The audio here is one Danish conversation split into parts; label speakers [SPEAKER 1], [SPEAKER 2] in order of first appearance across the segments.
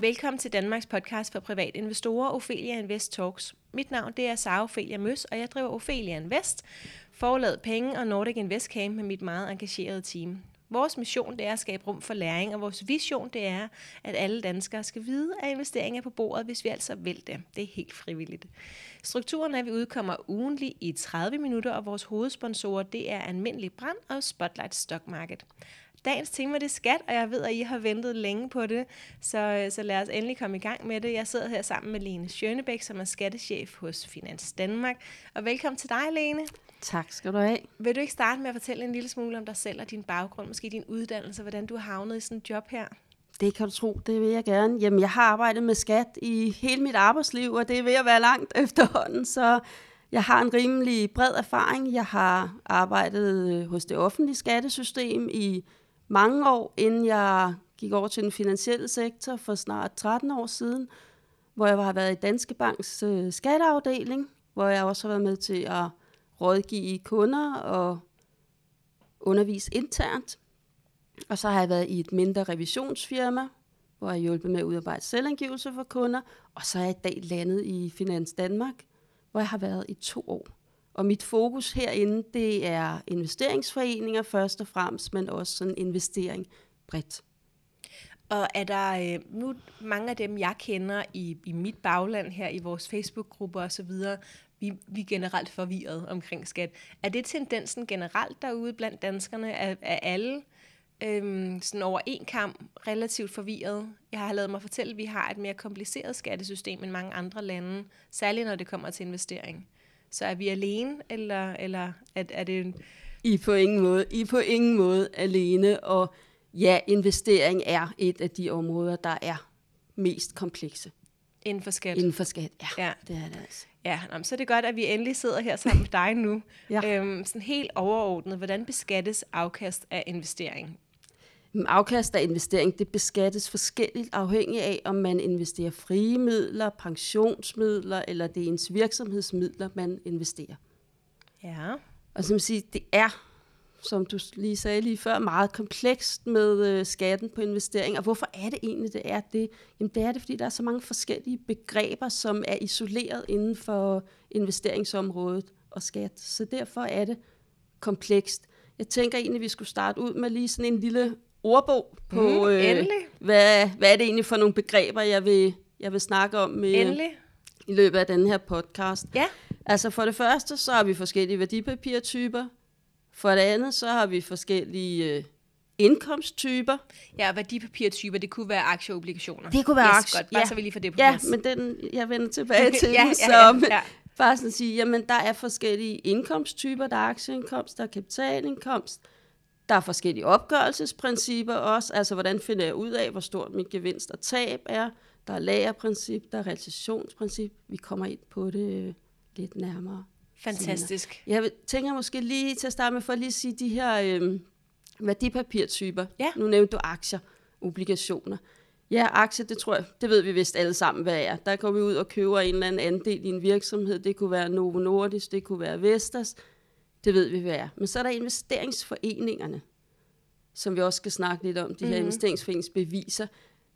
[SPEAKER 1] Velkommen til Danmarks podcast for private investorer, Ophelia Invest Talks. Mit navn det er Sara Ophelia Møs, og jeg driver Ophelia Invest, forlaget penge og Nordic Invest Camp med mit meget engagerede team. Vores mission det er at skabe rum for læring, og vores vision det er, at alle danskere skal vide, at investeringer er på bordet, hvis vi altså vil det. Det er helt frivilligt. Strukturen er, at vi udkommer ugenligt i 30 minutter, og vores hovedsponsorer det er Almindelig Brand og Spotlight Stock Market. Dagens tema det er skat, og jeg ved, at I har ventet længe på det, så, så lad os endelig komme i gang med det. Jeg sidder her sammen med Lene Schønebæk, som er skattechef hos Finans Danmark. Og velkommen til dig, Lene.
[SPEAKER 2] Tak skal du have.
[SPEAKER 1] Vil du ikke starte med at fortælle en lille smule om dig selv og din baggrund, måske din uddannelse, hvordan du har havnet i sådan et job her?
[SPEAKER 2] Det kan du tro, det vil jeg gerne. Jamen, jeg har arbejdet med skat i hele mit arbejdsliv, og det er ved at være langt efterhånden, så jeg har en rimelig bred erfaring. Jeg har arbejdet øh, hos det offentlige skattesystem i mange år, inden jeg gik over til den finansielle sektor for snart 13 år siden, hvor jeg har været i Danske Banks øh, skatteafdeling, hvor jeg også har været med til at rådgive kunder og undervise internt. Og så har jeg været i et mindre revisionsfirma, hvor jeg har hjulpet med at udarbejde selvangivelse for kunder. Og så er jeg i dag landet i Finans Danmark, hvor jeg har været i to år. Og mit fokus herinde, det er investeringsforeninger først og fremmest, men også sådan investering bredt.
[SPEAKER 1] Og er der øh, nu mange af dem, jeg kender i, i mit bagland her, i vores Facebook-grupper osv., vi, vi er generelt forvirret omkring skat. Er det tendensen generelt derude blandt danskerne? Er, er alle øhm, sådan over en kamp relativt forvirret? Jeg har lavet mig fortælle, at vi har et mere kompliceret skattesystem end mange andre lande, særligt når det kommer til investering. Så er vi alene, eller, eller er, er det en...
[SPEAKER 2] I på ingen måde. I på ingen måde alene, og ja, investering er et af de områder, der er mest komplekse.
[SPEAKER 1] Inden for skat?
[SPEAKER 2] Inden for skat, ja. ja. Det er det altså.
[SPEAKER 1] Ja, nå, så er det godt, at vi endelig sidder her sammen med dig nu. ja. øhm, sådan helt overordnet, hvordan beskattes afkast af investering?
[SPEAKER 2] Afkast af investering, det beskattes forskelligt afhængig af, om man investerer frie midler, pensionsmidler, eller det er ens virksomhedsmidler, man investerer.
[SPEAKER 1] Ja.
[SPEAKER 2] Og som siger, det er, som du lige sagde lige før, meget komplekst med øh, skatten på investering. Og hvorfor er det egentlig, det er det? Jamen det er det, fordi der er så mange forskellige begreber, som er isoleret inden for investeringsområdet og skat. Så derfor er det komplekst. Jeg tænker egentlig, at vi skulle starte ud med lige sådan en lille ordbog på,
[SPEAKER 1] mm, øh,
[SPEAKER 2] hvad, hvad er det egentlig for nogle begreber, jeg vil, jeg vil snakke om med,
[SPEAKER 1] endelig.
[SPEAKER 2] i løbet af den her podcast.
[SPEAKER 1] Ja.
[SPEAKER 2] Altså for det første, så har vi forskellige værdipapirtyper. For det andet, så har vi forskellige øh, indkomsttyper.
[SPEAKER 1] Ja, værdipapirtyper, det kunne være aktier og obligationer.
[SPEAKER 2] Det kunne være
[SPEAKER 1] yes,
[SPEAKER 2] aktier.
[SPEAKER 1] Godt, bare ja. så vi lige får det på
[SPEAKER 2] ja,
[SPEAKER 1] plads.
[SPEAKER 2] men den, jeg vender tilbage til
[SPEAKER 1] ja,
[SPEAKER 2] den,
[SPEAKER 1] ja,
[SPEAKER 2] så
[SPEAKER 1] ja, ja.
[SPEAKER 2] bare sådan at sige, jamen der er forskellige indkomsttyper, der er aktieindkomst, der er kapitalindkomst, der er forskellige opgørelsesprincipper også, altså hvordan finder jeg ud af, hvor stort mit gevinst og tab er. Der er lagerprincip, der er realisationsprincip. Vi kommer ind på det øh, lidt nærmere.
[SPEAKER 1] Fantastisk.
[SPEAKER 2] Senere. Jeg tænker måske lige til at starte med for at lige sige de her øh, værdipapirtyper.
[SPEAKER 1] Ja.
[SPEAKER 2] Nu nævnte du aktier, obligationer. Ja, aktier, det tror jeg, det ved vi vist alle sammen, hvad er. Der går vi ud og køber en eller anden andel i en virksomhed. Det kunne være Novo Nordisk, det kunne være Vestas. Det ved vi, hvad er. Men så er der investeringsforeningerne, som vi også skal snakke lidt om, de her mm-hmm. investeringsforeningsbeviser.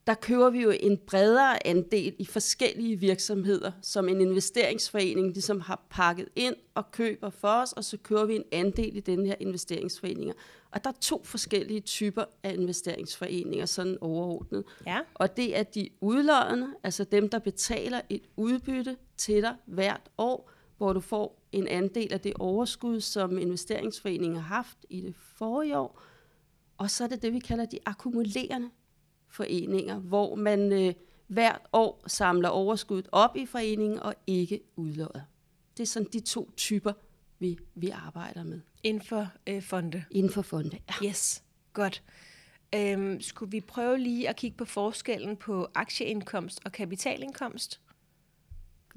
[SPEAKER 2] Der køber vi jo en bredere andel i forskellige virksomheder, som en investeringsforening ligesom har pakket ind og køber for os, og så køber vi en andel i den her investeringsforeninger. Og der er to forskellige typer af investeringsforeninger, sådan overordnet.
[SPEAKER 1] Ja.
[SPEAKER 2] Og det er de udlodende, altså dem, der betaler et udbytte til dig hvert år, hvor du får en andel af det overskud, som investeringsforeningen har haft i det forrige år. Og så er det det, vi kalder de akkumulerende foreninger, hvor man øh, hvert år samler overskuddet op i foreningen og ikke udlodder. Det er sådan de to typer, vi, vi arbejder med.
[SPEAKER 1] Inden for øh, fonde?
[SPEAKER 2] Inden for fonde,
[SPEAKER 1] ja. Yes, godt. Øhm, skulle vi prøve lige at kigge på forskellen på aktieindkomst og kapitalindkomst?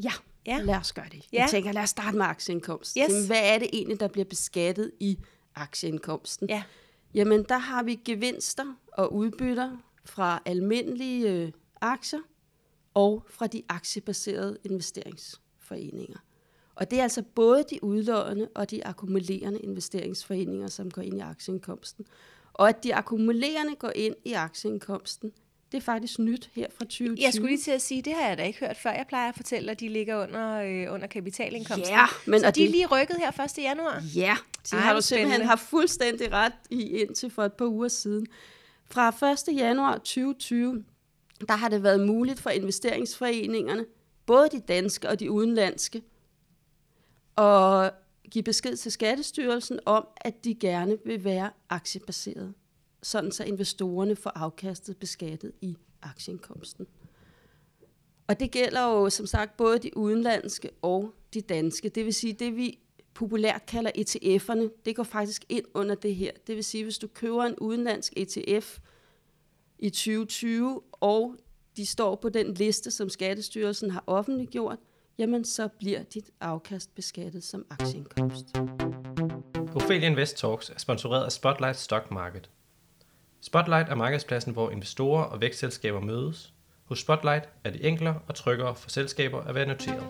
[SPEAKER 2] Ja. Ja. Lad os gøre det.
[SPEAKER 1] Ja.
[SPEAKER 2] Jeg tænker, lad os starte med aktieindkomst.
[SPEAKER 1] Yes.
[SPEAKER 2] Hvad er det egentlig, der bliver beskattet i aktieindkomsten?
[SPEAKER 1] Ja.
[SPEAKER 2] Jamen, der har vi gevinster og udbytter fra almindelige øh, aktier og fra de aktiebaserede investeringsforeninger. Og det er altså både de udlådende og de akkumulerende investeringsforeninger, som går ind i aktieindkomsten. Og at de akkumulerende går ind i aktieindkomsten, Det er faktisk nyt her fra 2020.
[SPEAKER 1] Jeg skulle lige til at sige, det har jeg da ikke hørt før. Jeg plejer at fortælle, at de ligger under, øh, under kapitalindkomsten.
[SPEAKER 2] Ja, men
[SPEAKER 1] så
[SPEAKER 2] og
[SPEAKER 1] de er lige rykket her 1. januar.
[SPEAKER 2] Ja, det
[SPEAKER 1] Ej,
[SPEAKER 2] har du simpelthen
[SPEAKER 1] spændende.
[SPEAKER 2] haft fuldstændig ret i indtil for et par uger siden. Fra 1. januar 2020, der har det været muligt for investeringsforeningerne, både de danske og de udenlandske, at give besked til Skattestyrelsen om, at de gerne vil være aktiebaserede, sådan så investorerne får afkastet beskattet i aktieindkomsten. Og det gælder jo som sagt både de udenlandske og de danske. Det vil sige, det vi populært kalder ETF'erne, det går faktisk ind under det her. Det vil sige, hvis du køber en udenlandsk ETF i 2020, og de står på den liste, som Skattestyrelsen har offentliggjort, jamen så bliver dit afkast beskattet som aktieindkomst.
[SPEAKER 3] Ophelia Invest Talks er sponsoreret af Spotlight Stock Market. Spotlight er markedspladsen, hvor investorer og vækstselskaber mødes. Hos Spotlight er det enklere og tryggere for selskaber at være noteret.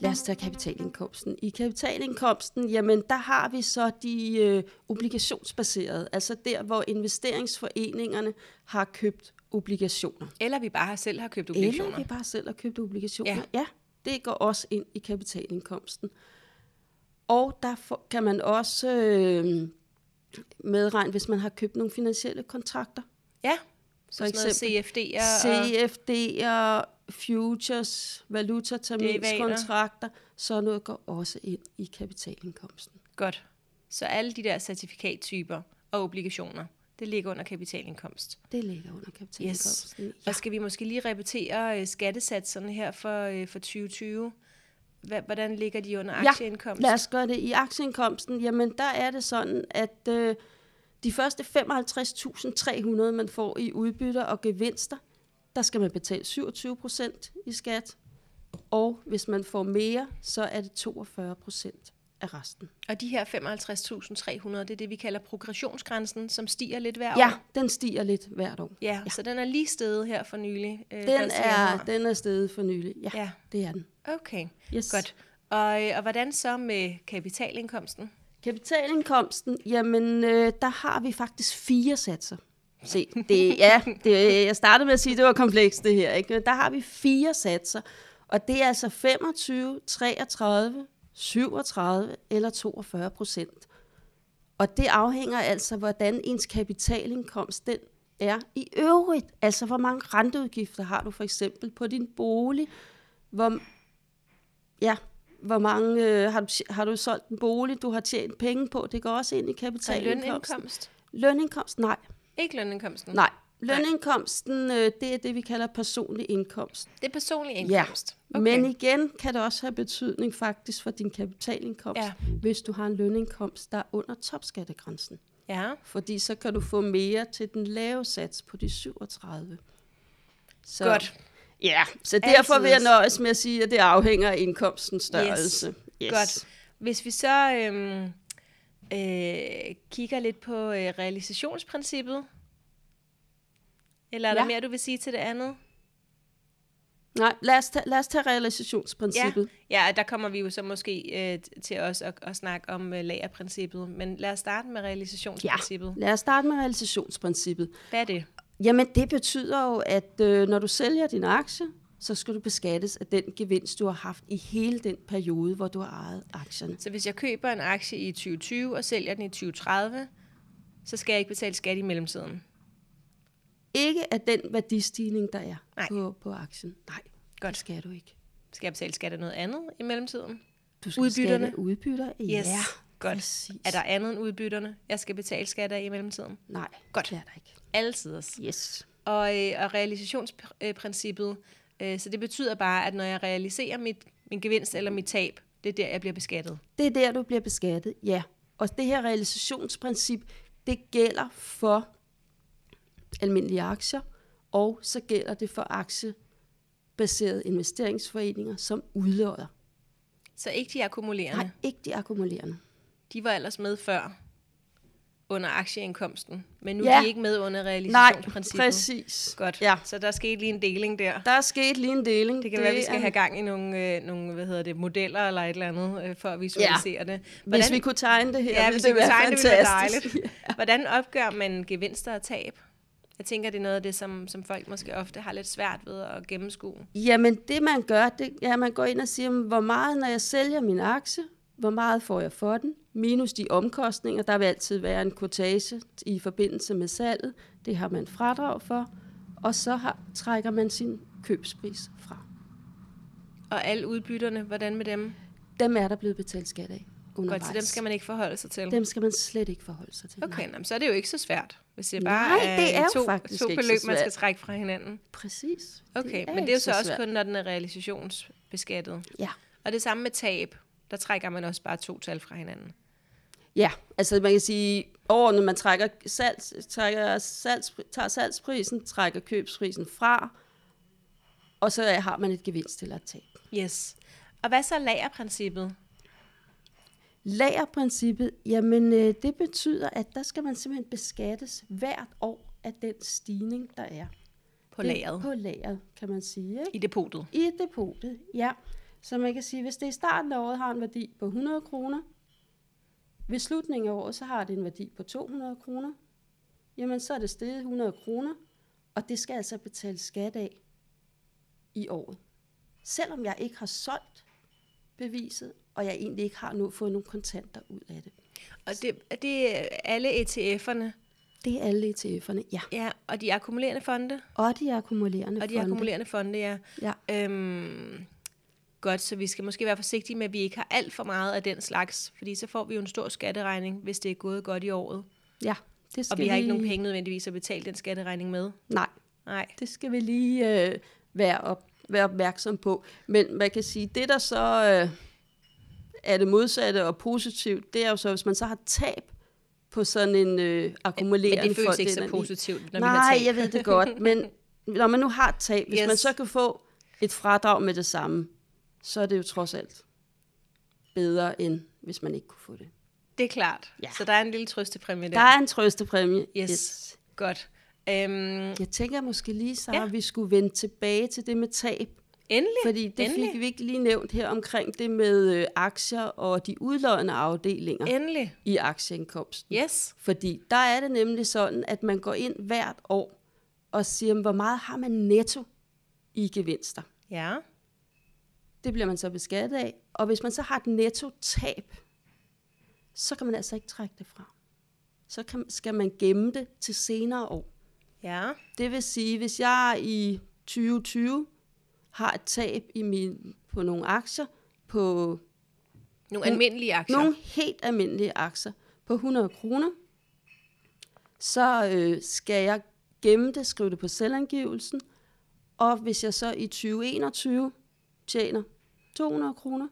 [SPEAKER 2] Lad os tage kapitalindkomsten. I kapitalindkomsten, jamen der har vi så de øh, obligationsbaserede, altså der, hvor investeringsforeningerne har købt obligationer.
[SPEAKER 1] Eller vi bare selv har købt
[SPEAKER 2] Eller
[SPEAKER 1] obligationer.
[SPEAKER 2] vi bare selv har købt obligationer.
[SPEAKER 1] Ja.
[SPEAKER 2] Ja. det går også ind i kapitalindkomsten. Og der får, kan man også øh, medregne, hvis man har købt nogle finansielle kontrakter.
[SPEAKER 1] Ja,
[SPEAKER 2] Så
[SPEAKER 1] sådan noget CFD'er
[SPEAKER 2] CFD'er, futures, valutaterminskontrakter, så noget går også ind i kapitalindkomsten.
[SPEAKER 1] godt. Så alle de der certifikattyper og obligationer, det ligger under kapitalindkomst.
[SPEAKER 2] Det ligger under kapitalindkomsten.
[SPEAKER 1] Yes. Og skal vi måske lige repetere øh, skattesatserne her for, øh, for 2020? Hvordan ligger de under
[SPEAKER 2] Ja,
[SPEAKER 1] aktieindkomst?
[SPEAKER 2] Lad os gøre det i aktieindkomsten. Jamen, der er det sådan, at øh, de første 55.300, man får i udbytter og gevinster, der skal man betale 27 procent i skat. Og hvis man får mere, så er det 42 procent af resten.
[SPEAKER 1] Og de her 55.300, det er det, vi kalder progressionsgrænsen, som stiger lidt hver
[SPEAKER 2] Ja,
[SPEAKER 1] år.
[SPEAKER 2] den stiger lidt hvert år.
[SPEAKER 1] Ja, ja, så den er lige steget her for nylig. Øh,
[SPEAKER 2] Den
[SPEAKER 1] 1.
[SPEAKER 2] er, den er stedet for nylig. Ja,
[SPEAKER 1] Ja,
[SPEAKER 2] det er den.
[SPEAKER 1] okay.
[SPEAKER 2] Yes.
[SPEAKER 1] Godt. Og, og hvordan så med kapitalindkomsten?
[SPEAKER 2] Kapitalindkomsten, jamen øh, der har vi faktisk fire satser. Se, det, ja, det, jeg startede med at sige, at det var komplekst det her, ikke? Der har vi fire satser, og det er altså 25, 33, 37 eller 42 procent. Og det afhænger altså, hvordan ens kapitalindkomst den er i øvrigt. Altså, hvor mange renteudgifter har du for eksempel på din bolig? Hvor, ja, hvor mange øh, har, du, har du solgt en bolig, du har tjent penge på? Det går også ind i
[SPEAKER 1] Så
[SPEAKER 2] kapitalindkomsten.
[SPEAKER 1] lønindkomst?
[SPEAKER 2] Lønindkomst? Nej.
[SPEAKER 1] Ikke lønindkomsten?
[SPEAKER 2] Nej. Lønindkomsten, øh, det er det, vi kalder personlig indkomst.
[SPEAKER 1] Det er personlig
[SPEAKER 2] Ja.
[SPEAKER 1] indkomst?
[SPEAKER 2] Okay. Men igen kan det også have betydning faktisk for din kapitalindkomst,
[SPEAKER 1] Ja.
[SPEAKER 2] hvis du har en lønindkomst, der er under topskattegrænsen.
[SPEAKER 1] Ja.
[SPEAKER 2] Fordi så kan du få mere til den lave sats på de 37. Så,
[SPEAKER 1] Godt.
[SPEAKER 2] Ja, så derfor vil jeg
[SPEAKER 1] Altid.
[SPEAKER 2] nøjes med at sige, at det afhænger af indkomstens størrelse. Yes.
[SPEAKER 1] Godt. Hvis vi så øhm, øh, kigger lidt på øh, realisationsprincippet, eller er der
[SPEAKER 2] Ja.
[SPEAKER 1] mere, du vil sige til det andet?
[SPEAKER 2] Nej, lad os, tage, lad os tage realisationsprincippet.
[SPEAKER 1] Ja, der kommer vi jo så måske øh, til os at, at snakke om øh, lagerprincippet, men lad os starte med realisationsprincippet.
[SPEAKER 2] Lad os starte med realisationsprincippet.
[SPEAKER 1] Hvad er det?
[SPEAKER 2] Jamen, det betyder jo, at øh, når du sælger din aktie, så skal du beskattes af den gevinst, du har haft i hele den periode, hvor du har ejet aktierne.
[SPEAKER 1] Så hvis jeg køber en aktie i 2020 og sælger den i 2030, så skal jeg ikke betale skat i mellemtiden.
[SPEAKER 2] Ikke af den værdistigning, der er
[SPEAKER 1] Nej.
[SPEAKER 2] på, på aktien. Nej,
[SPEAKER 1] Godt.
[SPEAKER 2] det skal du ikke.
[SPEAKER 1] Skal jeg betale skat af noget andet i mellemtiden?
[SPEAKER 2] Du skal
[SPEAKER 1] Udbytterne?
[SPEAKER 2] skatte udbytter.
[SPEAKER 1] Yes,
[SPEAKER 2] Ja,
[SPEAKER 1] godt.
[SPEAKER 2] præcis.
[SPEAKER 1] Er der andet end udbytterne, jeg skal betale skat af i mellemtiden?
[SPEAKER 2] Nej,
[SPEAKER 1] Godt.
[SPEAKER 2] det er der ikke.
[SPEAKER 1] Altid.
[SPEAKER 2] Yes.
[SPEAKER 1] Og, øh, og realisationsprincippet, øh, så det betyder bare, at når jeg realiserer mit, min gevinst eller mit tab, det er der, jeg bliver beskattet.
[SPEAKER 2] Det er der, du bliver beskattet, ja. Og det her realisationsprincip, det gælder for almindelige aktier, og så gælder det for aktiebaserede investeringsforeninger, som udlodder.
[SPEAKER 1] Så ikke de akkumulerende.
[SPEAKER 2] Nej, ikke de akkumulerende.
[SPEAKER 1] De var ellers med før under aktieindkomsten, men nu
[SPEAKER 2] Ja.
[SPEAKER 1] er de ikke med under
[SPEAKER 2] Nej,
[SPEAKER 1] realisationsprincippet.
[SPEAKER 2] præcis.
[SPEAKER 1] Godt.
[SPEAKER 2] Ja.
[SPEAKER 1] Så der skete lige en deling der.
[SPEAKER 2] Der er sket lige en deling.
[SPEAKER 1] Det kan det være, at vi skal
[SPEAKER 2] er-
[SPEAKER 1] have gang i nogle, øh, nogle hvad hedder det, modeller eller et eller andet, øh, for at visualisere det.
[SPEAKER 2] Hvis vi kunne tegne det her,
[SPEAKER 1] ja, hvis
[SPEAKER 2] det
[SPEAKER 1] vi kunne tegne det, ville være
[SPEAKER 2] fantastisk.
[SPEAKER 1] dejligt. Hvordan opgør man gevinster og tab? Jeg tænker, det er noget af det, som, som folk måske ofte har lidt svært ved at gennemskue.
[SPEAKER 2] Jamen, det man gør, det er, at man går ind og siger, hvor meget, når jeg sælger min aktie, hvor meget får jeg for den, minus de omkostninger. Der vil altid være en kortage i forbindelse med salget. Det har man fradrag for. Og så har, trækker man sin købspris fra.
[SPEAKER 1] Og alle udbytterne, hvordan med dem?
[SPEAKER 2] Dem er der blevet betalt skat af undervejs.
[SPEAKER 1] Godt, så dem skal man ikke forholde sig til.
[SPEAKER 2] Dem skal man slet ikke forholde sig til.
[SPEAKER 1] Okay, nå, så er det jo ikke så svært, hvis det bare
[SPEAKER 2] Nej, det er
[SPEAKER 1] to, to
[SPEAKER 2] så
[SPEAKER 1] beløb, man skal trække fra hinanden.
[SPEAKER 2] Præcis.
[SPEAKER 1] Okay,
[SPEAKER 2] er
[SPEAKER 1] men det er jo så også
[SPEAKER 2] svært.
[SPEAKER 1] kun, når den er realisationsbeskattet.
[SPEAKER 2] Ja.
[SPEAKER 1] Og det samme med tab, der trækker man også bare to tal fra hinanden.
[SPEAKER 2] Ja, altså man kan sige, over når man trækker salgs, trækker salgs, tager salgsprisen, trækker købsprisen fra, og så har man et gevinst eller et tab.
[SPEAKER 1] Yes. Og hvad så lagerprincippet?
[SPEAKER 2] Lagerprincippet, jamen øh, det betyder, at der skal man simpelthen beskattes hvert år af den stigning, der er.
[SPEAKER 1] På lageret?
[SPEAKER 2] På lageret, kan man sige. Ikke?
[SPEAKER 1] I depotet?
[SPEAKER 2] I depotet, ja. Så man kan sige, hvis det i starten af året har en værdi på 100 kroner, ved slutningen af året, så har det en værdi på 200 kroner, jamen så er det steget 100 kroner, og det skal altså betales skat af i året. Selvom jeg ikke har solgt beviset, og jeg egentlig ikke har nu fået nogle kontanter ud af det.
[SPEAKER 1] Og det, er det alle ETF'erne,
[SPEAKER 2] Det er alle ETF'erne, ja.
[SPEAKER 1] ja, og de akkumulerende fonde,
[SPEAKER 2] Og de akkumulerende
[SPEAKER 1] og de
[SPEAKER 2] fonde.
[SPEAKER 1] akkumulerende fonde, ja.
[SPEAKER 2] Ja.
[SPEAKER 1] Øhm, godt, så vi skal måske være forsigtige med, at vi ikke har alt for meget af den slags, fordi så får vi jo en stor skatteregning, hvis det er gået godt i året.
[SPEAKER 2] ja, det skal
[SPEAKER 1] Og vi har ikke nogen penge nødvendigvis at betale den skatteregning med.
[SPEAKER 2] Nej,
[SPEAKER 1] Nej.
[SPEAKER 2] Det skal vi lige øh, være, op, være opmærksom på. Men man kan sige, det der så øh, er det modsatte og positivt, det er jo så, hvis man så har tab på sådan en øh, akkumulerende
[SPEAKER 1] Men det føles ikke så positivt, når
[SPEAKER 2] Nej,
[SPEAKER 1] vi har tab.
[SPEAKER 2] jeg ved det godt, men når man nu har tab, hvis
[SPEAKER 1] Yes.
[SPEAKER 2] man så kan få et fradrag med det samme, så er det jo trods alt bedre, end hvis man ikke kunne få det.
[SPEAKER 1] Det er klart.
[SPEAKER 2] Ja.
[SPEAKER 1] Så der er en lille trøstepræmie der.
[SPEAKER 2] Der er en trøstepræmie.
[SPEAKER 1] Yes. Godt. Øhm,
[SPEAKER 2] Jeg tænker måske lige, så
[SPEAKER 1] Ja.
[SPEAKER 2] vi skulle vende tilbage til det med tab.
[SPEAKER 1] endelig.
[SPEAKER 2] Fordi det
[SPEAKER 1] endelig.
[SPEAKER 2] fik vi ikke lige nævnt her omkring det med øh, aktier og de udlånende afdelinger
[SPEAKER 1] Endelig.
[SPEAKER 2] i aktieindkomsten.
[SPEAKER 1] Yes.
[SPEAKER 2] Fordi der er det nemlig sådan, at man går ind hvert år og siger, hvor meget har man netto i gevinster.
[SPEAKER 1] Ja.
[SPEAKER 2] Det bliver man så beskattet af. Og hvis man så har et netto tab, så kan man altså ikke trække det fra. Så kan, skal man gemme det til senere år.
[SPEAKER 1] Ja.
[SPEAKER 2] Det vil sige, hvis jeg i 2020 har et tab i min, på nogle aktier, på
[SPEAKER 1] Nogle almindelige aktier.
[SPEAKER 2] nogle helt almindelige aktier på 100 kroner, så øh, skal jeg gemme det, skrive det på selvangivelsen, og hvis jeg så i 2021 tjener 200 kroner,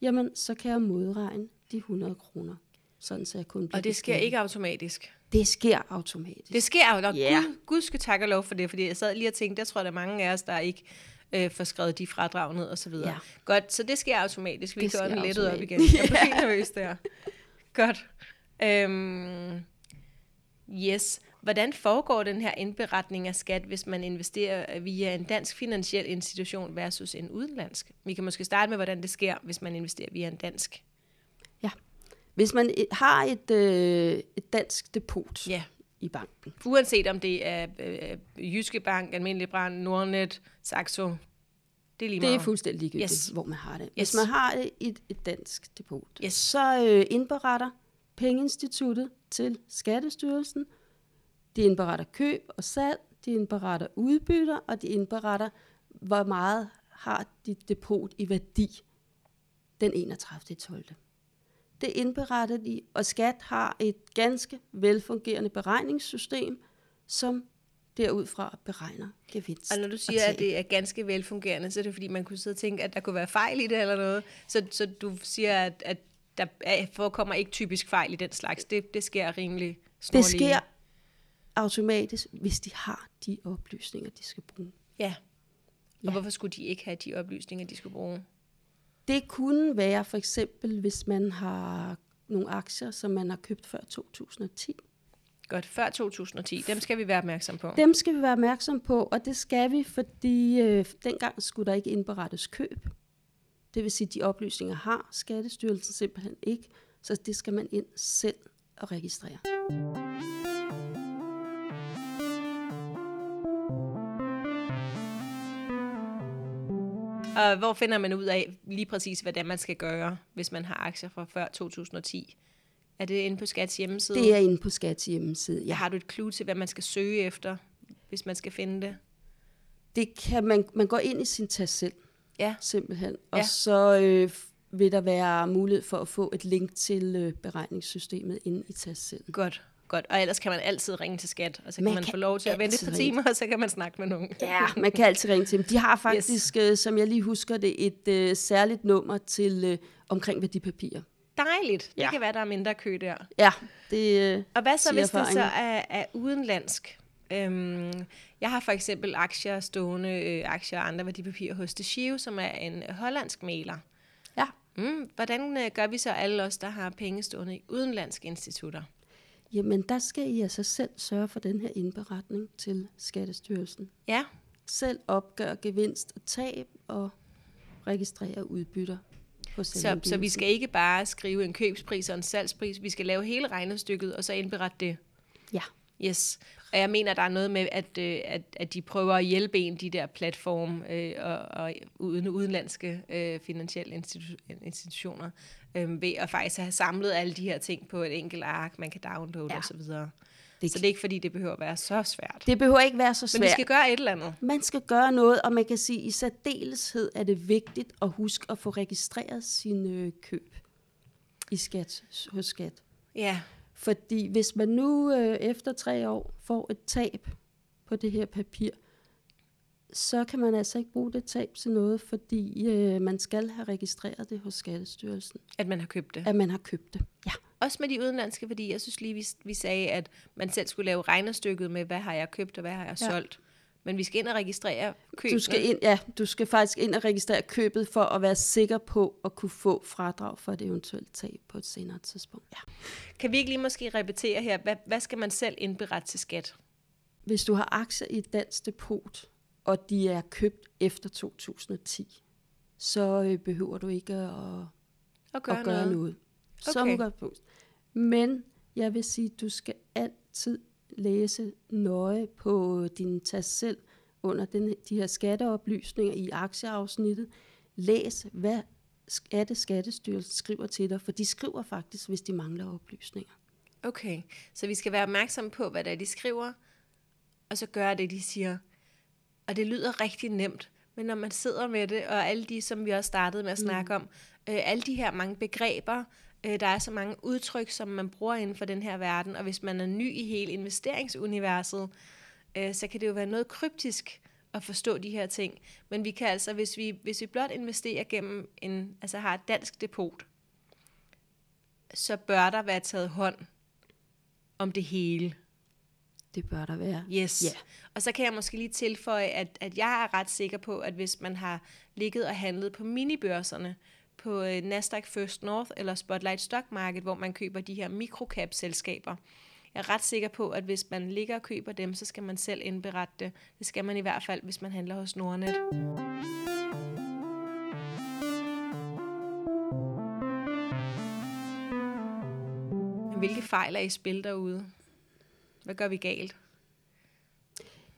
[SPEAKER 2] jamen så kan jeg modregne de 100 kroner, sådan så jeg kun bliver
[SPEAKER 1] Og det sker ikke automatisk.
[SPEAKER 2] Det sker automatisk.
[SPEAKER 1] Det sker jo, og
[SPEAKER 2] Ja.
[SPEAKER 1] Gud, Gud skal takke og lov for det, fordi jeg sad lige og tænkte, jeg tror, der er mange af os, der ikke øh, får skrevet de fradrag ned og så videre.
[SPEAKER 2] Ja.
[SPEAKER 1] Godt, så det sker automatisk. Vi
[SPEAKER 2] Det sker
[SPEAKER 1] ånde lettet op igen. Jeg blev helt nervøs der. Godt. Øhm, yes. Hvordan foregår den her indberetning af skat, hvis man investerer via en dansk finansiel institution versus en udenlandsk? Vi kan måske starte med, hvordan det sker, hvis man investerer via en dansk.
[SPEAKER 2] Hvis man øh, har et, øh, et dansk depot
[SPEAKER 1] Ja.
[SPEAKER 2] i banken,
[SPEAKER 1] Uanset om det er øh, Jyske Bank, Almindelig Brand, Nordnet, Saxo. Det er lige
[SPEAKER 2] Det
[SPEAKER 1] meget.
[SPEAKER 2] er fuldstændig ligegyldigt,
[SPEAKER 1] Yes.
[SPEAKER 2] hvor man har det.
[SPEAKER 1] Yes.
[SPEAKER 2] Hvis man har et, et, et dansk depot,
[SPEAKER 1] Yes.
[SPEAKER 2] så øh, indberetter Pengeinstituttet til Skattestyrelsen. De indberetter køb og salg, de indberetter udbytter, og de indberetter, hvor meget har dit depot i værdi den 31. 12. Det indberetter de, og Skat har et ganske velfungerende beregningssystem, som derudfra beregner gevinst.
[SPEAKER 1] Og når du siger, at det er ganske velfungerende, så er det fordi, man kunne sidde og tænke, at der kunne være fejl i det eller noget. Så, så du siger, at, at der er- forekommer ikke typisk fejl i den slags. Det, det sker rimelig
[SPEAKER 2] Det
[SPEAKER 1] snorlige.
[SPEAKER 2] sker automatisk, hvis de har de oplysninger, de skal bruge.
[SPEAKER 1] Ja. Og
[SPEAKER 2] Ja.
[SPEAKER 1] hvorfor skulle de ikke have de oplysninger, de skulle bruge?
[SPEAKER 2] Det kunne være for eksempel, hvis man har nogle aktier, som man har købt før 2010.
[SPEAKER 1] Godt, før 2010. Dem skal vi være opmærksom på.
[SPEAKER 2] Dem skal vi være opmærksom på, og det skal vi, fordi øh, dengang skulle der ikke indberettes køb. Det vil sige, at de oplysninger har Skattestyrelsen simpelthen ikke, så det skal man ind selv og registrere.
[SPEAKER 1] Og hvor finder man ud af lige præcis, hvad det er, man skal gøre, hvis man har aktier fra før 2010? Er det inde på Skats hjemmeside?
[SPEAKER 2] Det er inde på Skats hjemmeside,
[SPEAKER 1] ja. Har du et clue til, hvad man skal søge efter, hvis man skal finde det?
[SPEAKER 2] Det kan man, man går ind i sin tast selv,
[SPEAKER 1] Ja,
[SPEAKER 2] simpelthen. Og
[SPEAKER 1] Ja.
[SPEAKER 2] så øh, vil der være mulighed for at få et link til øh, beregningssystemet inde i tast selv.
[SPEAKER 1] godt. Godt. Og ellers kan man altid ringe til skat, og så kan
[SPEAKER 2] Man
[SPEAKER 1] man,
[SPEAKER 2] kan
[SPEAKER 1] få lov til at vente et par timer, og så kan man snakke med nogen.
[SPEAKER 2] Ja, man kan altid ringe til dem. De har faktisk, yes. øh, som jeg lige husker det, et øh, særligt nummer til øh, omkring værdipapirer.
[SPEAKER 1] Dejligt. Det
[SPEAKER 2] Ja.
[SPEAKER 1] kan være, der er mindre kø der.
[SPEAKER 2] Ja, det øh,
[SPEAKER 1] Og hvad så, hvis det så er, er udenlandsk? Øhm, jeg har for eksempel aktier, stående øh, aktier og andre værdipapirer hos DeShiu, som er en hollandsk maler.
[SPEAKER 2] Ja.
[SPEAKER 1] Mm, hvordan øh, gør vi så alle os, der har penge stående i udenlandske institutter?
[SPEAKER 2] Jamen, der skal I altså selv sørge for den her indberetning til Skattestyrelsen.
[SPEAKER 1] Ja,
[SPEAKER 2] Selv opgøre gevinst og tab og registrere udbytter på
[SPEAKER 1] så, så vi skal ikke bare skrive en købspris og en salgspris. Vi skal lave hele regnestykket, og så indberette det.
[SPEAKER 2] Ja,
[SPEAKER 1] Yes. Og jeg mener, der er noget med, at, øh, at, at de prøver at hjælpe en, de der platform øh, og, og uden, udenlandske øh, finansielle institu- institutioner, øh, ved at faktisk have samlet alle de her ting på et enkelt ark, man kan downloade
[SPEAKER 2] Ja.
[SPEAKER 1] og så videre.
[SPEAKER 2] Det
[SPEAKER 1] så det er ikke, fordi det behøver at være så svært.
[SPEAKER 2] det behøver ikke være så
[SPEAKER 1] Men vi
[SPEAKER 2] svært.
[SPEAKER 1] skal gøre et eller andet.
[SPEAKER 2] Man skal gøre noget, og man kan sige, at i særdeleshed er det vigtigt at huske at få registreret sine øh, køb i skat, hos skat.
[SPEAKER 1] Ja,
[SPEAKER 2] Fordi hvis man nu øh, efter tre år får et tab på det her papir, så kan man altså ikke bruge det tab til noget, fordi øh, man skal have registreret det hos Skattestyrelsen,
[SPEAKER 1] at man har købt det.
[SPEAKER 2] at man har købt det. Ja.
[SPEAKER 1] Også med de udenlandske, fordi jeg synes lige, vi, vi sagde, at man selv skulle lave regnestykket med, hvad har jeg købt og hvad har jeg
[SPEAKER 2] Ja.
[SPEAKER 1] solgt. Men vi skal ind og registrere købene.
[SPEAKER 2] Du skal, ind, ja, du skal faktisk ind og registrere købet for at være sikker på at kunne få fradrag for et eventuelt tab på et senere tidspunkt. Ja.
[SPEAKER 1] Kan vi ikke lige måske repetere her, hvad, hvad skal man selv indberette til skat?
[SPEAKER 2] Hvis du har aktier i et dansk depot, og de er købt efter 2010, så øh, behøver du ikke at,
[SPEAKER 1] Og gøre,
[SPEAKER 2] at gøre
[SPEAKER 1] noget.
[SPEAKER 2] noget. Som
[SPEAKER 1] Okay.
[SPEAKER 2] udgangspunkt. Men jeg vil sige, at du skal altid læse nøje på din tast selv under den, de her skatteoplysninger i aktieafsnittet. Læs, hvad skatte Skattestyrelsen skriver til dig, for de skriver faktisk, hvis de mangler oplysninger.
[SPEAKER 1] Okay, så vi skal være opmærksomme på, hvad det er, de skriver, og så gøre det, de siger. Og det lyder rigtig nemt, men når man sidder med det, og alle de, som vi også startede med at snakke om, øh, alle de her mange begreber, øh, der er så mange udtryk, som man bruger inden for den her verden, og hvis man er ny i hele investeringsuniverset, øh, så kan det jo være noget kryptisk at forstå de her ting. Men vi kan altså, hvis vi, hvis vi blot investerer gennem en, altså har et dansk depot, så bør der være taget hånd om det hele.
[SPEAKER 2] Det bør der være.
[SPEAKER 1] Yes.
[SPEAKER 2] Ja.
[SPEAKER 1] Og så kan jeg måske lige tilføje, at, at jeg er ret sikker på, at hvis man har ligget og handlet på minibørserne, på øh, Nasdaq First North eller Spotlight Stock Market, hvor man køber de her microcap-selskaber, jeg er ret sikker på, at hvis man ligger og køber dem, så skal man selv indberette det. Det skal man i hvert fald, hvis man handler hos Nordnet. Hvilke fejl er i spil derude? Hvad gør vi galt?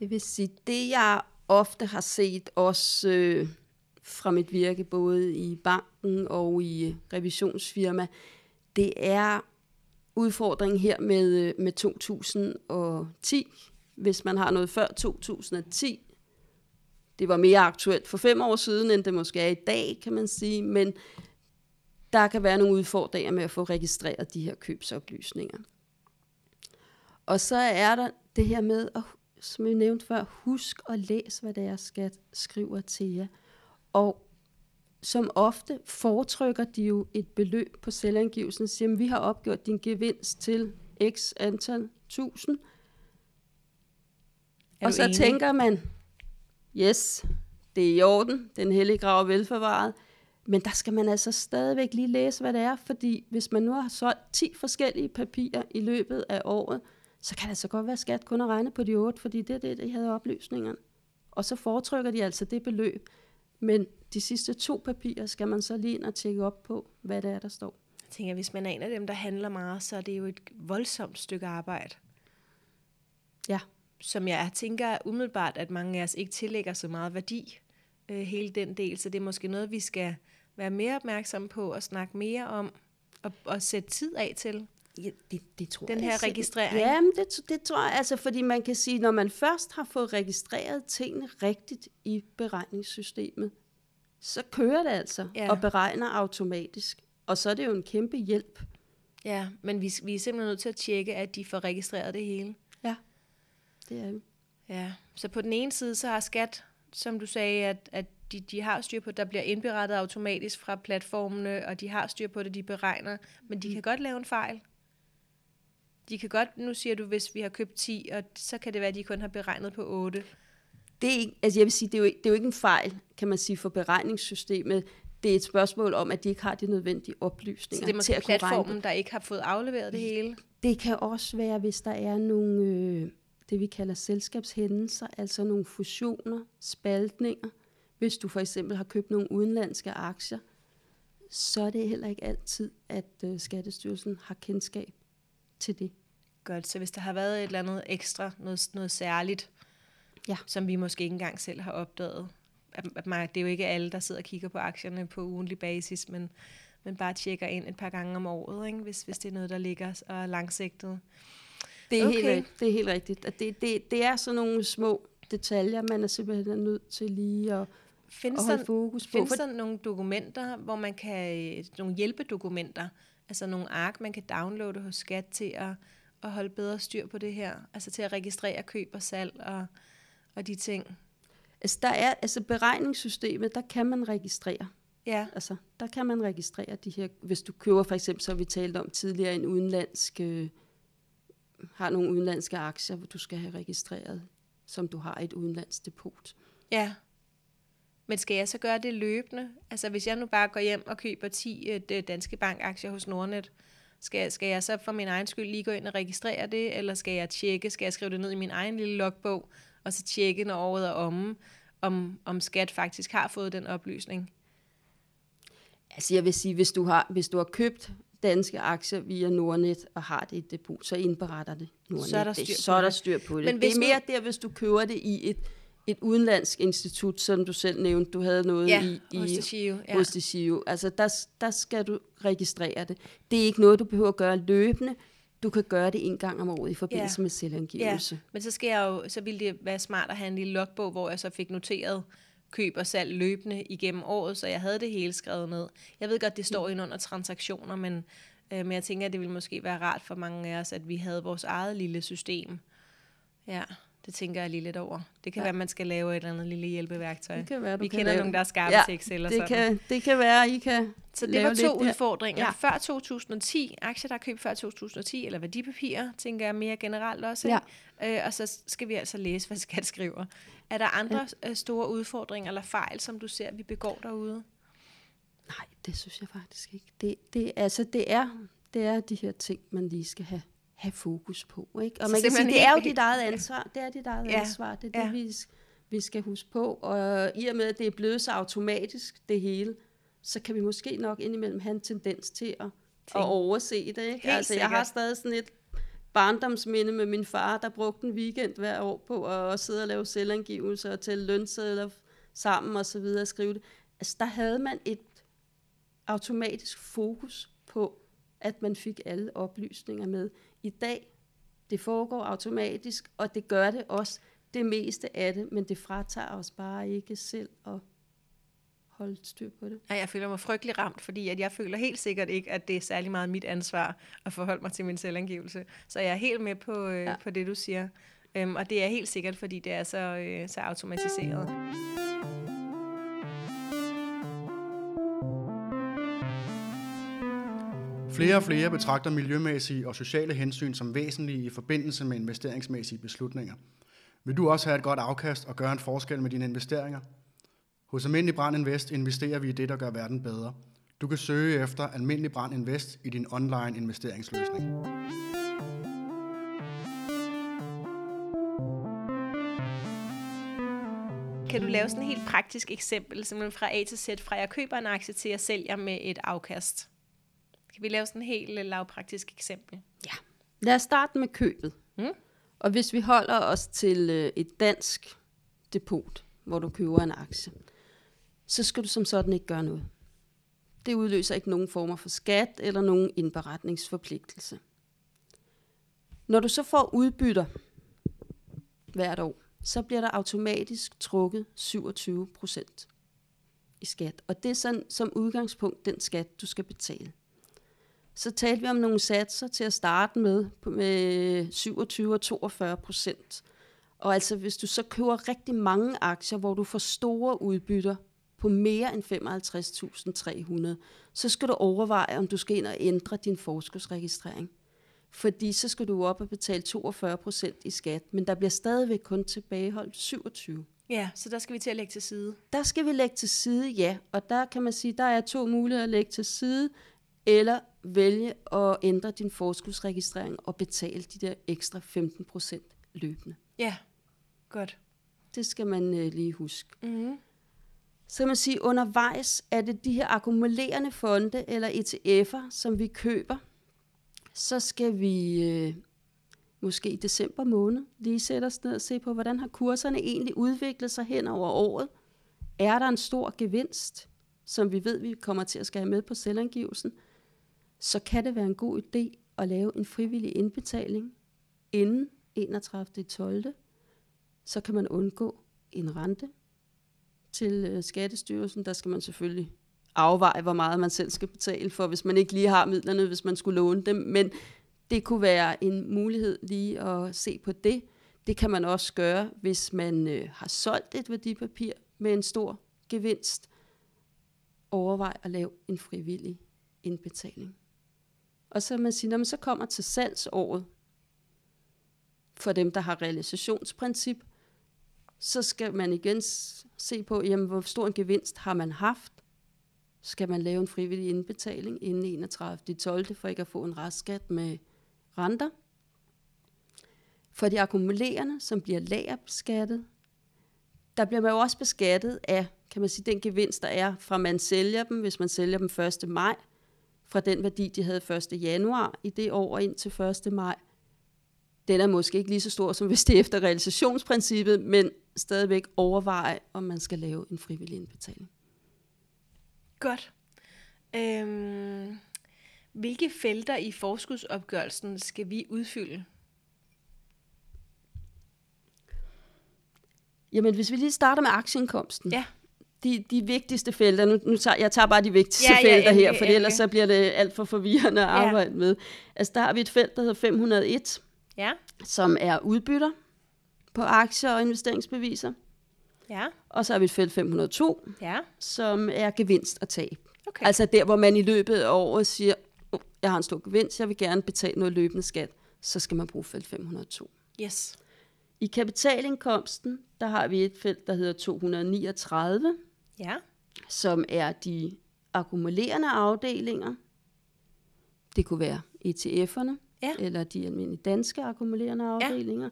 [SPEAKER 2] Jeg vil sige, det jeg ofte har set også øh, fra mit virke, både i banken og i øh, revisionsfirma, det er udfordringen her med, øh, med 2010. Hvis man har noget før 2010, det var mere aktuelt for fem år siden, end det måske er i dag, kan man sige, men der kan være nogle udfordringer med at få registreret de her købsoplysninger. Og så er der det her med, at, som jeg nævnte før, husk at læse, hvad deres skat skriver til jer. Og som ofte foretrykker de jo et beløb på selvangivelsen, siger, at vi har opgjort din gevinst til x antal tusind. Og så
[SPEAKER 1] enig?
[SPEAKER 2] tænker man, yes, det er i orden, den hellige grav er velforvaret, men der skal man altså stadigvæk lige læse, hvad det er, fordi hvis man nu har solgt 10 forskellige papirer i løbet af året, så kan det så godt være, at skat kun har regnet på de 8, fordi det er det, de havde oplysningerne. Og så foretrykker de altså det beløb, men de sidste to papirer skal man så lige ind og tjekke op på, hvad det er, der står.
[SPEAKER 1] Jeg tænker, hvis man er en af dem, der handler meget, så er det jo et voldsomt stykke arbejde,
[SPEAKER 2] Ja,
[SPEAKER 1] som jeg tænker umiddelbart, at mange af os ikke tillægger så meget værdi. øh, hele den del. Så det er måske noget, vi skal være mere opmærksom på og snakke mere om og, og sætte tid af til.
[SPEAKER 2] Ja, det, det tror
[SPEAKER 1] Den
[SPEAKER 2] jeg
[SPEAKER 1] her registrering.
[SPEAKER 2] Ja, men det, det tror jeg, altså, fordi man kan sige, når man først har fået registreret tingene rigtigt i beregningssystemet, så kører det altså,
[SPEAKER 1] Ja.
[SPEAKER 2] og beregner automatisk. Og så er det jo en kæmpe hjælp.
[SPEAKER 1] Ja, men vi, vi er simpelthen nødt til at tjekke, at de får registreret det hele.
[SPEAKER 2] Ja, det er vi.
[SPEAKER 1] Ja, så på den ene side, så har skat, som du sagde, at, at de, de har styr på, at der bliver indberettet automatisk fra platformene, og de har styr på det, de beregner, men de kan godt lave en fejl. De kan godt, nu siger du, hvis vi har købt 10, og så kan det være, at de kun har beregnet på 8.
[SPEAKER 2] Det er ikke, altså jeg vil sige, det er, jo, det er jo ikke en fejl, kan man sige, for beregningssystemet. Det er et spørgsmål om, at de ikke har de nødvendige oplysninger
[SPEAKER 1] Så det er
[SPEAKER 2] til
[SPEAKER 1] måske
[SPEAKER 2] at regne på
[SPEAKER 1] platformen, der ikke har fået afleveret det hele.
[SPEAKER 2] Det kan også være, hvis der er nogle, øh, det vi kalder selskabshændelser, altså nogle fusioner, spaltninger. Hvis du for eksempel har købt nogle udenlandske aktier, så er det heller ikke altid, at øh, Skattestyrelsen har kendskab til det.
[SPEAKER 1] Godt, så hvis der har været et eller andet ekstra, noget, noget særligt,
[SPEAKER 2] Ja.
[SPEAKER 1] som vi måske ikke engang selv har opdaget. At, at man, det er jo ikke alle, der sidder og kigger på aktierne på ugentlig basis, men, men bare tjekker ind et par gange om året, ikke? Hvis, hvis det er noget, der ligger og er langsigtet.
[SPEAKER 2] Det er,
[SPEAKER 1] Okay.
[SPEAKER 2] helt, det er helt rigtigt. At det, det, det er sådan nogle små detaljer, man er simpelthen nødt til lige at,
[SPEAKER 1] Findes
[SPEAKER 2] at
[SPEAKER 1] der,
[SPEAKER 2] holde fokus på.
[SPEAKER 1] findes der nogle dokumenter, hvor man kan, øh, nogle hjælpedokumenter, altså nogle ark, man kan downloade hos skat til at, at holde bedre styr på det her, altså til at registrere køb og salg og, og de ting.
[SPEAKER 2] altså, der er, altså beregningssystemet, der kan man registrere.
[SPEAKER 1] Ja,
[SPEAKER 2] Altså, der kan man registrere de her, hvis du køber for eksempel, så vi talt om tidligere, en udenlandsk, øh, har nogle udenlandske aktier, hvor du skal have registreret, som du har et udenlandsk depot.
[SPEAKER 1] Ja. Men skal jeg så gøre det løbende? Altså hvis jeg nu bare går hjem og køber 10 øh, Danske Bank-aktier hos Nordnet, skal, skal jeg så for min egen skyld lige gå ind og registrere det, eller skal jeg tjekke, skal jeg skrive det ned i min egen lille logbog, og så tjekke, når året er omme, om, om skat faktisk har fået den oplysning?
[SPEAKER 2] Altså, jeg vil sige, hvis du har, hvis du har købt danske aktier via Nordnet og har det i et depot, så indberetter det Nordnet.
[SPEAKER 1] Så er der
[SPEAKER 2] det.
[SPEAKER 1] styr
[SPEAKER 2] så
[SPEAKER 1] på
[SPEAKER 2] er der
[SPEAKER 1] det.
[SPEAKER 2] styr på det.
[SPEAKER 1] Men
[SPEAKER 2] det er mere der, hvis du køber det i et, et udenlandsk institut, som du selv nævnte, du havde noget
[SPEAKER 1] Ja,
[SPEAKER 2] i, i
[SPEAKER 1] hos Tachio, ja.
[SPEAKER 2] Altså, der, der skal du registrere det. Det er ikke noget, du behøver at gøre løbende. Du kan gøre det en gang om året i forbindelse
[SPEAKER 1] Ja.
[SPEAKER 2] med selvangivelse.
[SPEAKER 1] Ja, men så, skal jeg jo, så ville det være smart at have en lille logbog, hvor jeg så fik noteret køb og salg løbende igennem året, så jeg havde det hele skrevet ned. Jeg ved godt, det står ind under transaktioner, men, øh, men jeg tænker, at det ville måske være rart for mange af os, at vi havde vores eget lille system. Ja, det tænker jeg lige lidt over. Det kan ja.
[SPEAKER 2] Ja.
[SPEAKER 1] være, at man skal lave et eller andet lille hjælpeværktøj.
[SPEAKER 2] Det kan være,
[SPEAKER 1] vi kender
[SPEAKER 2] lave-
[SPEAKER 1] nogen, der er skarpe
[SPEAKER 2] Ja,
[SPEAKER 1] til Excel og
[SPEAKER 2] det
[SPEAKER 1] sådan.
[SPEAKER 2] kan, det kan være, I kan
[SPEAKER 1] Så det var to udfordringer. Ja.
[SPEAKER 2] Ja.
[SPEAKER 1] Før 2010, aktier, der er købt før 2010, eller værdipapirer, tænker jeg mere generelt også. Ikke? Øh, og så skal vi altså læse, hvad skat skriver. Er der andre ja. store udfordringer eller fejl, som du ser, vi begår derude?
[SPEAKER 2] Nej, det synes jeg faktisk ikke. Det, det, altså, det, er, det er de her ting, man lige skal have, have fokus på. Ikke? Og
[SPEAKER 1] Så
[SPEAKER 2] man kan sige, det er jo dit eget ansvar. Det er dit eget
[SPEAKER 1] Ja,
[SPEAKER 2] ansvar. Det er det,
[SPEAKER 1] ja.
[SPEAKER 2] vi, vi skal huske på. Og i og med, at det er blevet så automatisk, det hele, så kan vi måske nok indimellem have en tendens til at, at overse det. Ikke?
[SPEAKER 1] Helt
[SPEAKER 2] altså, jeg har stadig sådan et barndomsminde med min far, der brugte en weekend hver år på at sidde og lave selvangivelser og tælle lønsedler sammen og så videre og skrive det. Altså, der havde man et automatisk fokus på, at man fik alle oplysninger med. I dag, det foregår automatisk, og det gør det også det meste af det, men det fratager os bare ikke selv at holde styr på det.
[SPEAKER 1] Ja, jeg føler mig frygtelig ramt, fordi at jeg føler helt sikkert ikke, at det er særlig meget mit ansvar at forholde mig til min selvangivelse. Så jeg er helt med på, øh, ja. På det, du siger. Øhm, og det er helt sikkert, fordi det er så, øh, så automatiseret.
[SPEAKER 4] Flere og flere betragter miljømæssige og sociale hensyn som væsentlige i forbindelse med investeringsmæssige beslutninger. Vil du også have et godt afkast og gøre en forskel med dine investeringer? Hos Almindelig Brand Invest investerer vi i det, der gør verden bedre. Du kan søge efter Almindelig Brand Invest i din online investeringsløsning.
[SPEAKER 1] Kan du lave sådan et helt praktisk eksempel, simpelthen fra A til Z, fra jeg køber en aktie til jeg sælger med et afkast? Kan vi lave sådan et helt øh, lavpraktisk eksempel?
[SPEAKER 2] Ja. Lad os starte med købet.
[SPEAKER 1] Mm.
[SPEAKER 2] Og hvis vi holder os til øh, et dansk depot, hvor du køber en aktie, så skal du som sådan ikke gøre noget. Det udløser ikke nogen former for skat eller nogen indberetningsforpligtelse. Når du så får udbytter hvert år, så bliver der automatisk trukket 27 procent i skat. Og det er sådan som udgangspunkt den skat, du skal betale. Så talte vi om nogle satser til at starte med, med 27 og 42 procent. Og altså hvis du så køber rigtig mange aktier, hvor du får store udbytter på mere end 55.300, så skal du overveje, om du skal ind og ændre din forskudsregistrering. Fordi så skal du op og betale 42 procent i skat, men der bliver stadigvæk kun tilbageholdt 27.
[SPEAKER 1] Ja, så der skal vi til at lægge til side.
[SPEAKER 2] Der skal vi lægge til side, ja. Og der kan man sige, der er to muligheder at lægge til side, eller vælge at ændre din forskudsregistrering og betale de der ekstra 15 procent løbende.
[SPEAKER 1] Ja, godt.
[SPEAKER 2] Det skal man øh, lige huske.
[SPEAKER 1] Mm-hmm.
[SPEAKER 2] Så kan man sige, undervejs er det de her akkumulerende fonde eller ETF'er, som vi køber. Så skal vi øh, måske i december måned lige sætte os ned og se på, hvordan har kurserne egentlig udviklet sig hen over året. Er der en stor gevinst, som vi ved, vi kommer til at skal have med på selvangivelsen, så kan det være en god idé at lave en frivillig indbetaling inden 31.12. Så kan man undgå en rente til øh, Skattestyrelsen. Der skal man selvfølgelig afveje, hvor meget man selv skal betale for, hvis man ikke lige har midlerne, hvis man skulle låne dem. Men det kunne være en mulighed lige at se på det. Det kan man også gøre, hvis man øh, har solgt et værdipapir med en stor gevinst. Overvej at lave en frivillig indbetaling. Og så man siger, når man så kommer til salgsåret, for dem, der har realisationsprincip, så skal man igen se på, jamen, hvor stor en gevinst har man haft. Skal man lave en frivillig indbetaling inden 31. 12. for ikke at få en restskat med renter. For de akkumulerende, som bliver lagerbeskattet, der bliver man jo også beskattet af, kan man sige, den gevinst, der er fra man sælger dem, hvis man sælger dem 1. maj, fra den værdi, de havde 1. januar i det år ind til 1. maj. Den er måske ikke lige så stor, som hvis det er efter realisationsprincippet, men stadigvæk overveje, om man skal lave en frivillig indbetaling.
[SPEAKER 1] Godt. Øhm, hvilke felter i forskudsopgørelsen skal vi udfylde?
[SPEAKER 2] Jamen, hvis vi lige starter med aktieindkomsten.
[SPEAKER 1] Ja.
[SPEAKER 2] De, de vigtigste felter, nu, nu tager, jeg tager bare de vigtigste
[SPEAKER 1] Ja, ja,
[SPEAKER 2] felter
[SPEAKER 1] endelig,
[SPEAKER 2] her, for ellers så bliver det alt for forvirrende at
[SPEAKER 1] Ja.
[SPEAKER 2] arbejde med. Altså, der har vi et felt, der hedder 501,
[SPEAKER 1] Ja.
[SPEAKER 2] som er udbytter på aktier og investeringsbeviser.
[SPEAKER 1] Ja.
[SPEAKER 2] Og så har vi et felt 502,
[SPEAKER 1] Ja.
[SPEAKER 2] som er gevinst og tab.
[SPEAKER 1] Okay.
[SPEAKER 2] Altså der, hvor man i løbet af året siger, oh, jeg har en stor gevinst, jeg vil gerne betale noget løbende skat, så skal man bruge felt 502.
[SPEAKER 1] Yes.
[SPEAKER 2] I kapitalindkomsten, der har vi et felt, der hedder 239,
[SPEAKER 1] Ja.
[SPEAKER 2] som er de akkumulerende afdelinger. Det kunne være ETF'erne,
[SPEAKER 1] Ja.
[SPEAKER 2] eller de almindelige danske akkumulerende
[SPEAKER 1] Ja.
[SPEAKER 2] afdelinger.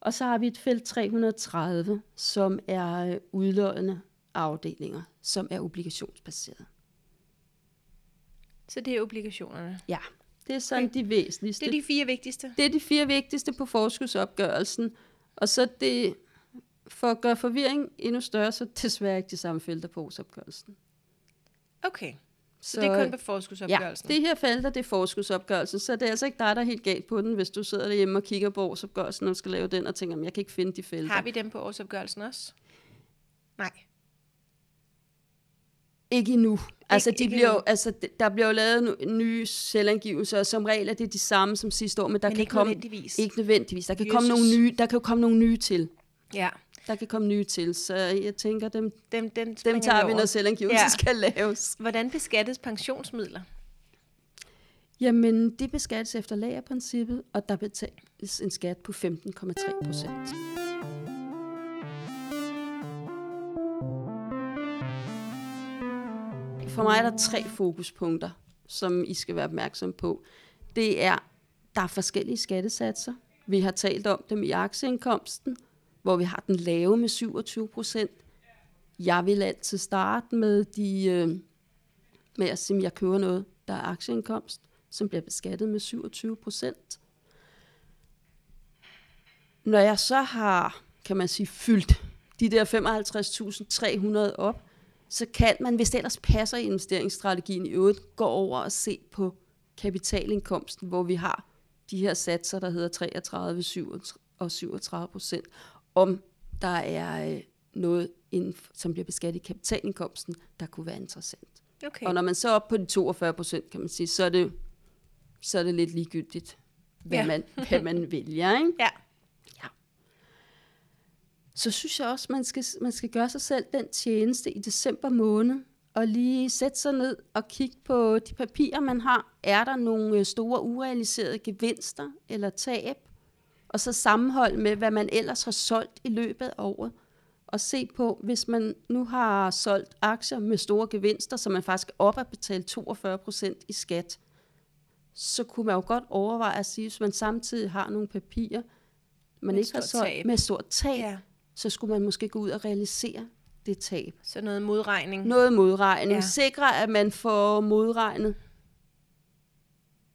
[SPEAKER 2] Og så har vi et felt 330, som er øh, udlådende afdelinger, som er obligationsbaseret.
[SPEAKER 1] Så det er obligationerne.
[SPEAKER 2] Ja, det er sådan de væsentligste.
[SPEAKER 1] Det er de fire vigtigste.
[SPEAKER 2] det er de fire vigtigste på forskudsopgørelsen. Og så det, for at gøre forvirring endnu større, så desværre ikke de samme felter på årsopgørelsen.
[SPEAKER 1] Okay. Så, så det er kun på
[SPEAKER 2] Ja,
[SPEAKER 1] forskudsopgørelsen.
[SPEAKER 2] det her felter, det er forskudsopgørelsen, så det er altså ikke dig, der er helt galt på den, hvis du sidder derhjemme og kigger på årsopgørelsen og skal lave den og tænker, "Men jeg kan ikke finde de felter.
[SPEAKER 1] Har vi dem på årsopgørelsen også? Nej.
[SPEAKER 2] Ikke endnu. Altså, de
[SPEAKER 1] ikke
[SPEAKER 2] bliver, jo- altså, der bliver jo lavet nu- nye selvangivelser, og som regel er det de samme som sidste år, men der
[SPEAKER 1] Men
[SPEAKER 2] kan
[SPEAKER 1] ikke
[SPEAKER 2] komme...
[SPEAKER 1] nødvendigvis.
[SPEAKER 2] Ikke nødvendigvis. Der kan,
[SPEAKER 1] Jesus.
[SPEAKER 2] komme nogle nye, der kan jo komme nogle nye til.
[SPEAKER 1] Ja.
[SPEAKER 2] Der kan komme nye til, så jeg tænker, dem,
[SPEAKER 1] Dem, dem,
[SPEAKER 2] dem tager vi,
[SPEAKER 1] over.
[SPEAKER 2] når selvangivelsen
[SPEAKER 1] Ja.
[SPEAKER 2] skal laves.
[SPEAKER 1] Hvordan beskattes pensionsmidler?
[SPEAKER 2] Jamen, det beskattes efter lagerprincippet, og der betales en skat på 15,3 procent. For mig er der tre fokuspunkter, som I skal være opmærksom på. Det er, der er forskellige skattesatser. Vi har talt om dem i aktieindkomsten, hvor vi har den lave med 27 procent. Jeg vil altid starte med, de, øh, med at sige, at jeg køber noget, der er aktieindkomst, som bliver beskattet med 27 procent. Når jeg så har, kan man sige, fyldt de der 55.300 op, så kan man, hvis det ellers passer i investeringsstrategien i øvrigt, gå over og se på kapitalindkomsten, hvor vi har de her satser, der hedder 33, 37 og 37 procent, om der er øh, noget, som bliver beskattet i kapitalindkomsten, der kunne være interessant.
[SPEAKER 1] Okay.
[SPEAKER 2] Og når man så er op på de 42 procent, kan man sige, så er det, så er det lidt ligegyldigt, hvad,
[SPEAKER 1] Ja.
[SPEAKER 2] ja. man, hvad man vælger. Ikke?
[SPEAKER 1] Ja.
[SPEAKER 2] så synes jeg også, man skal, man skal gøre sig selv den tjeneste i december måned, og lige sætte sig ned og kigge på de papirer, man har. Er der nogle øh, store urealiserede gevinster eller tab? Og så sammenhold med, hvad man ellers har solgt i løbet af året. Og se på, hvis man nu har solgt aktier med store gevinster, så man faktisk er op at betale 42 procent i skat, så kunne man jo godt overveje at sige, hvis man samtidig har nogle papirer, man
[SPEAKER 1] Med
[SPEAKER 2] ikke har solgt
[SPEAKER 1] tab.
[SPEAKER 2] med stort tab,
[SPEAKER 1] ja.
[SPEAKER 2] så skulle man måske gå ud og realisere det tab.
[SPEAKER 1] Så noget modregning.
[SPEAKER 2] Noget modregning.
[SPEAKER 1] Ja.
[SPEAKER 2] Sikre, at man får modregnet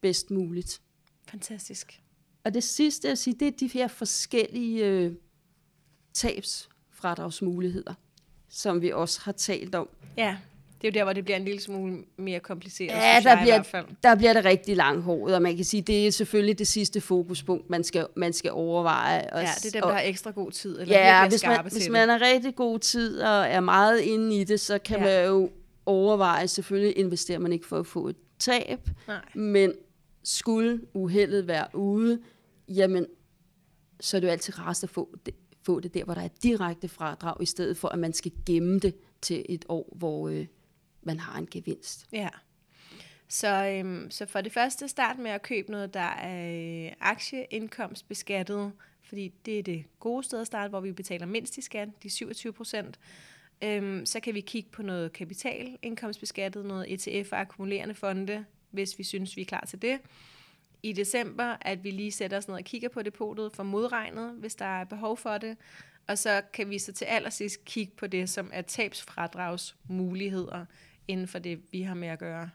[SPEAKER 2] bedst muligt.
[SPEAKER 1] Fantastisk.
[SPEAKER 2] Og det sidste, jeg siger, det er de her forskellige øh, tabsfradragsmuligheder, som vi også har talt om.
[SPEAKER 1] Ja, det er jo der, hvor det bliver en lille smule mere kompliceret,
[SPEAKER 2] Ja, der
[SPEAKER 1] jeg i
[SPEAKER 2] bliver,
[SPEAKER 1] hvert fald.
[SPEAKER 2] der bliver det rigtig langhåret, og man kan sige, det er selvfølgelig det sidste fokuspunkt, man skal, man skal overveje. Og,
[SPEAKER 1] Ja, det er dem,
[SPEAKER 2] og,
[SPEAKER 1] der har ekstra god tid, eller
[SPEAKER 2] Ja, hvis man, hvis man har rigtig god tid og er meget inde i det, så kan
[SPEAKER 1] ja.
[SPEAKER 2] man jo overveje, selvfølgelig investerer man ikke for at få et tab,
[SPEAKER 1] Nej.
[SPEAKER 2] men skulle uheldet være ude, jamen, så er det jo altid rarest at få det, få det der, hvor der er direkte fradrag, i stedet for at man skal gemme det til et år, hvor øh, man har en gevinst.
[SPEAKER 1] Ja. Så, øhm, så for det første, start med at købe noget, der er øh, aktieindkomstbeskattet, fordi det er det gode sted at starte, hvor vi betaler mindst i skat, de 27 procent. Øhm, så kan vi kigge på noget kapitalindkomstbeskattet, noget ETF og akkumulerende fonde, hvis vi synes, vi er klar til det. I december, at vi lige sætter os ned og kigger på depotet for modregnet, hvis der er behov for det. Og så kan vi så til allersidst kigge på det, som er tabsfradragsmuligheder inden for det, vi har med at gøre.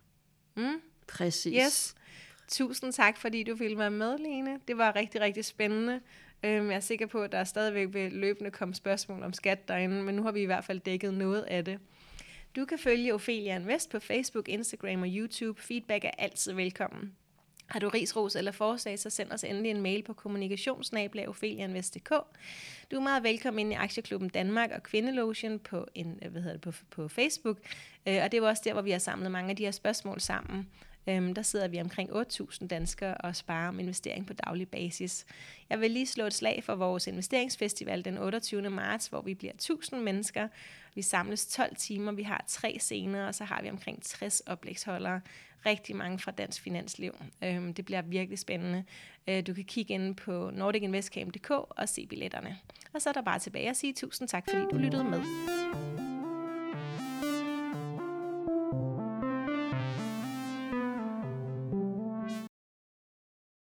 [SPEAKER 1] Mm?
[SPEAKER 2] Præcis.
[SPEAKER 1] Yes. Tusind tak, fordi du ville være med, Lene. Det var rigtig, rigtig spændende. Øhm, Jeg er sikker på, at der stadigvæk vil løbende komme spørgsmål om skat derinde, men nu har vi i hvert fald dækket noget af det. Du kan følge Ophelia Invest på Facebook, Instagram og YouTube. Feedback er altid velkommen. Har du ris, ros eller forslag, så send os endelig en mail på kommunikationsnabla.ofelianvest.dk. Du er meget velkommen ind i Aktieklubben Danmark og Kvindelotion på, en, hvad hedder det, på, på Facebook. Øh, og det var også der, hvor vi har samlet mange af de her spørgsmål sammen. Øhm, der sidder vi omkring 8.000 danskere og sparer om investering på daglig basis. Jeg vil lige slå et slag for vores investeringsfestival den 28. marts, hvor vi bliver 1000 mennesker. Vi samles 12 timer, vi har tre scener, og så har vi omkring 60 oplægsholdere. Rigtig mange fra Dansk Finansliv. Øhm, det bliver virkelig spændende. Øh, du kan kigge ind på nordicinvestcamp.dk og se billetterne. Og så er der bare tilbage at sige tusind tak, fordi du lyttede med.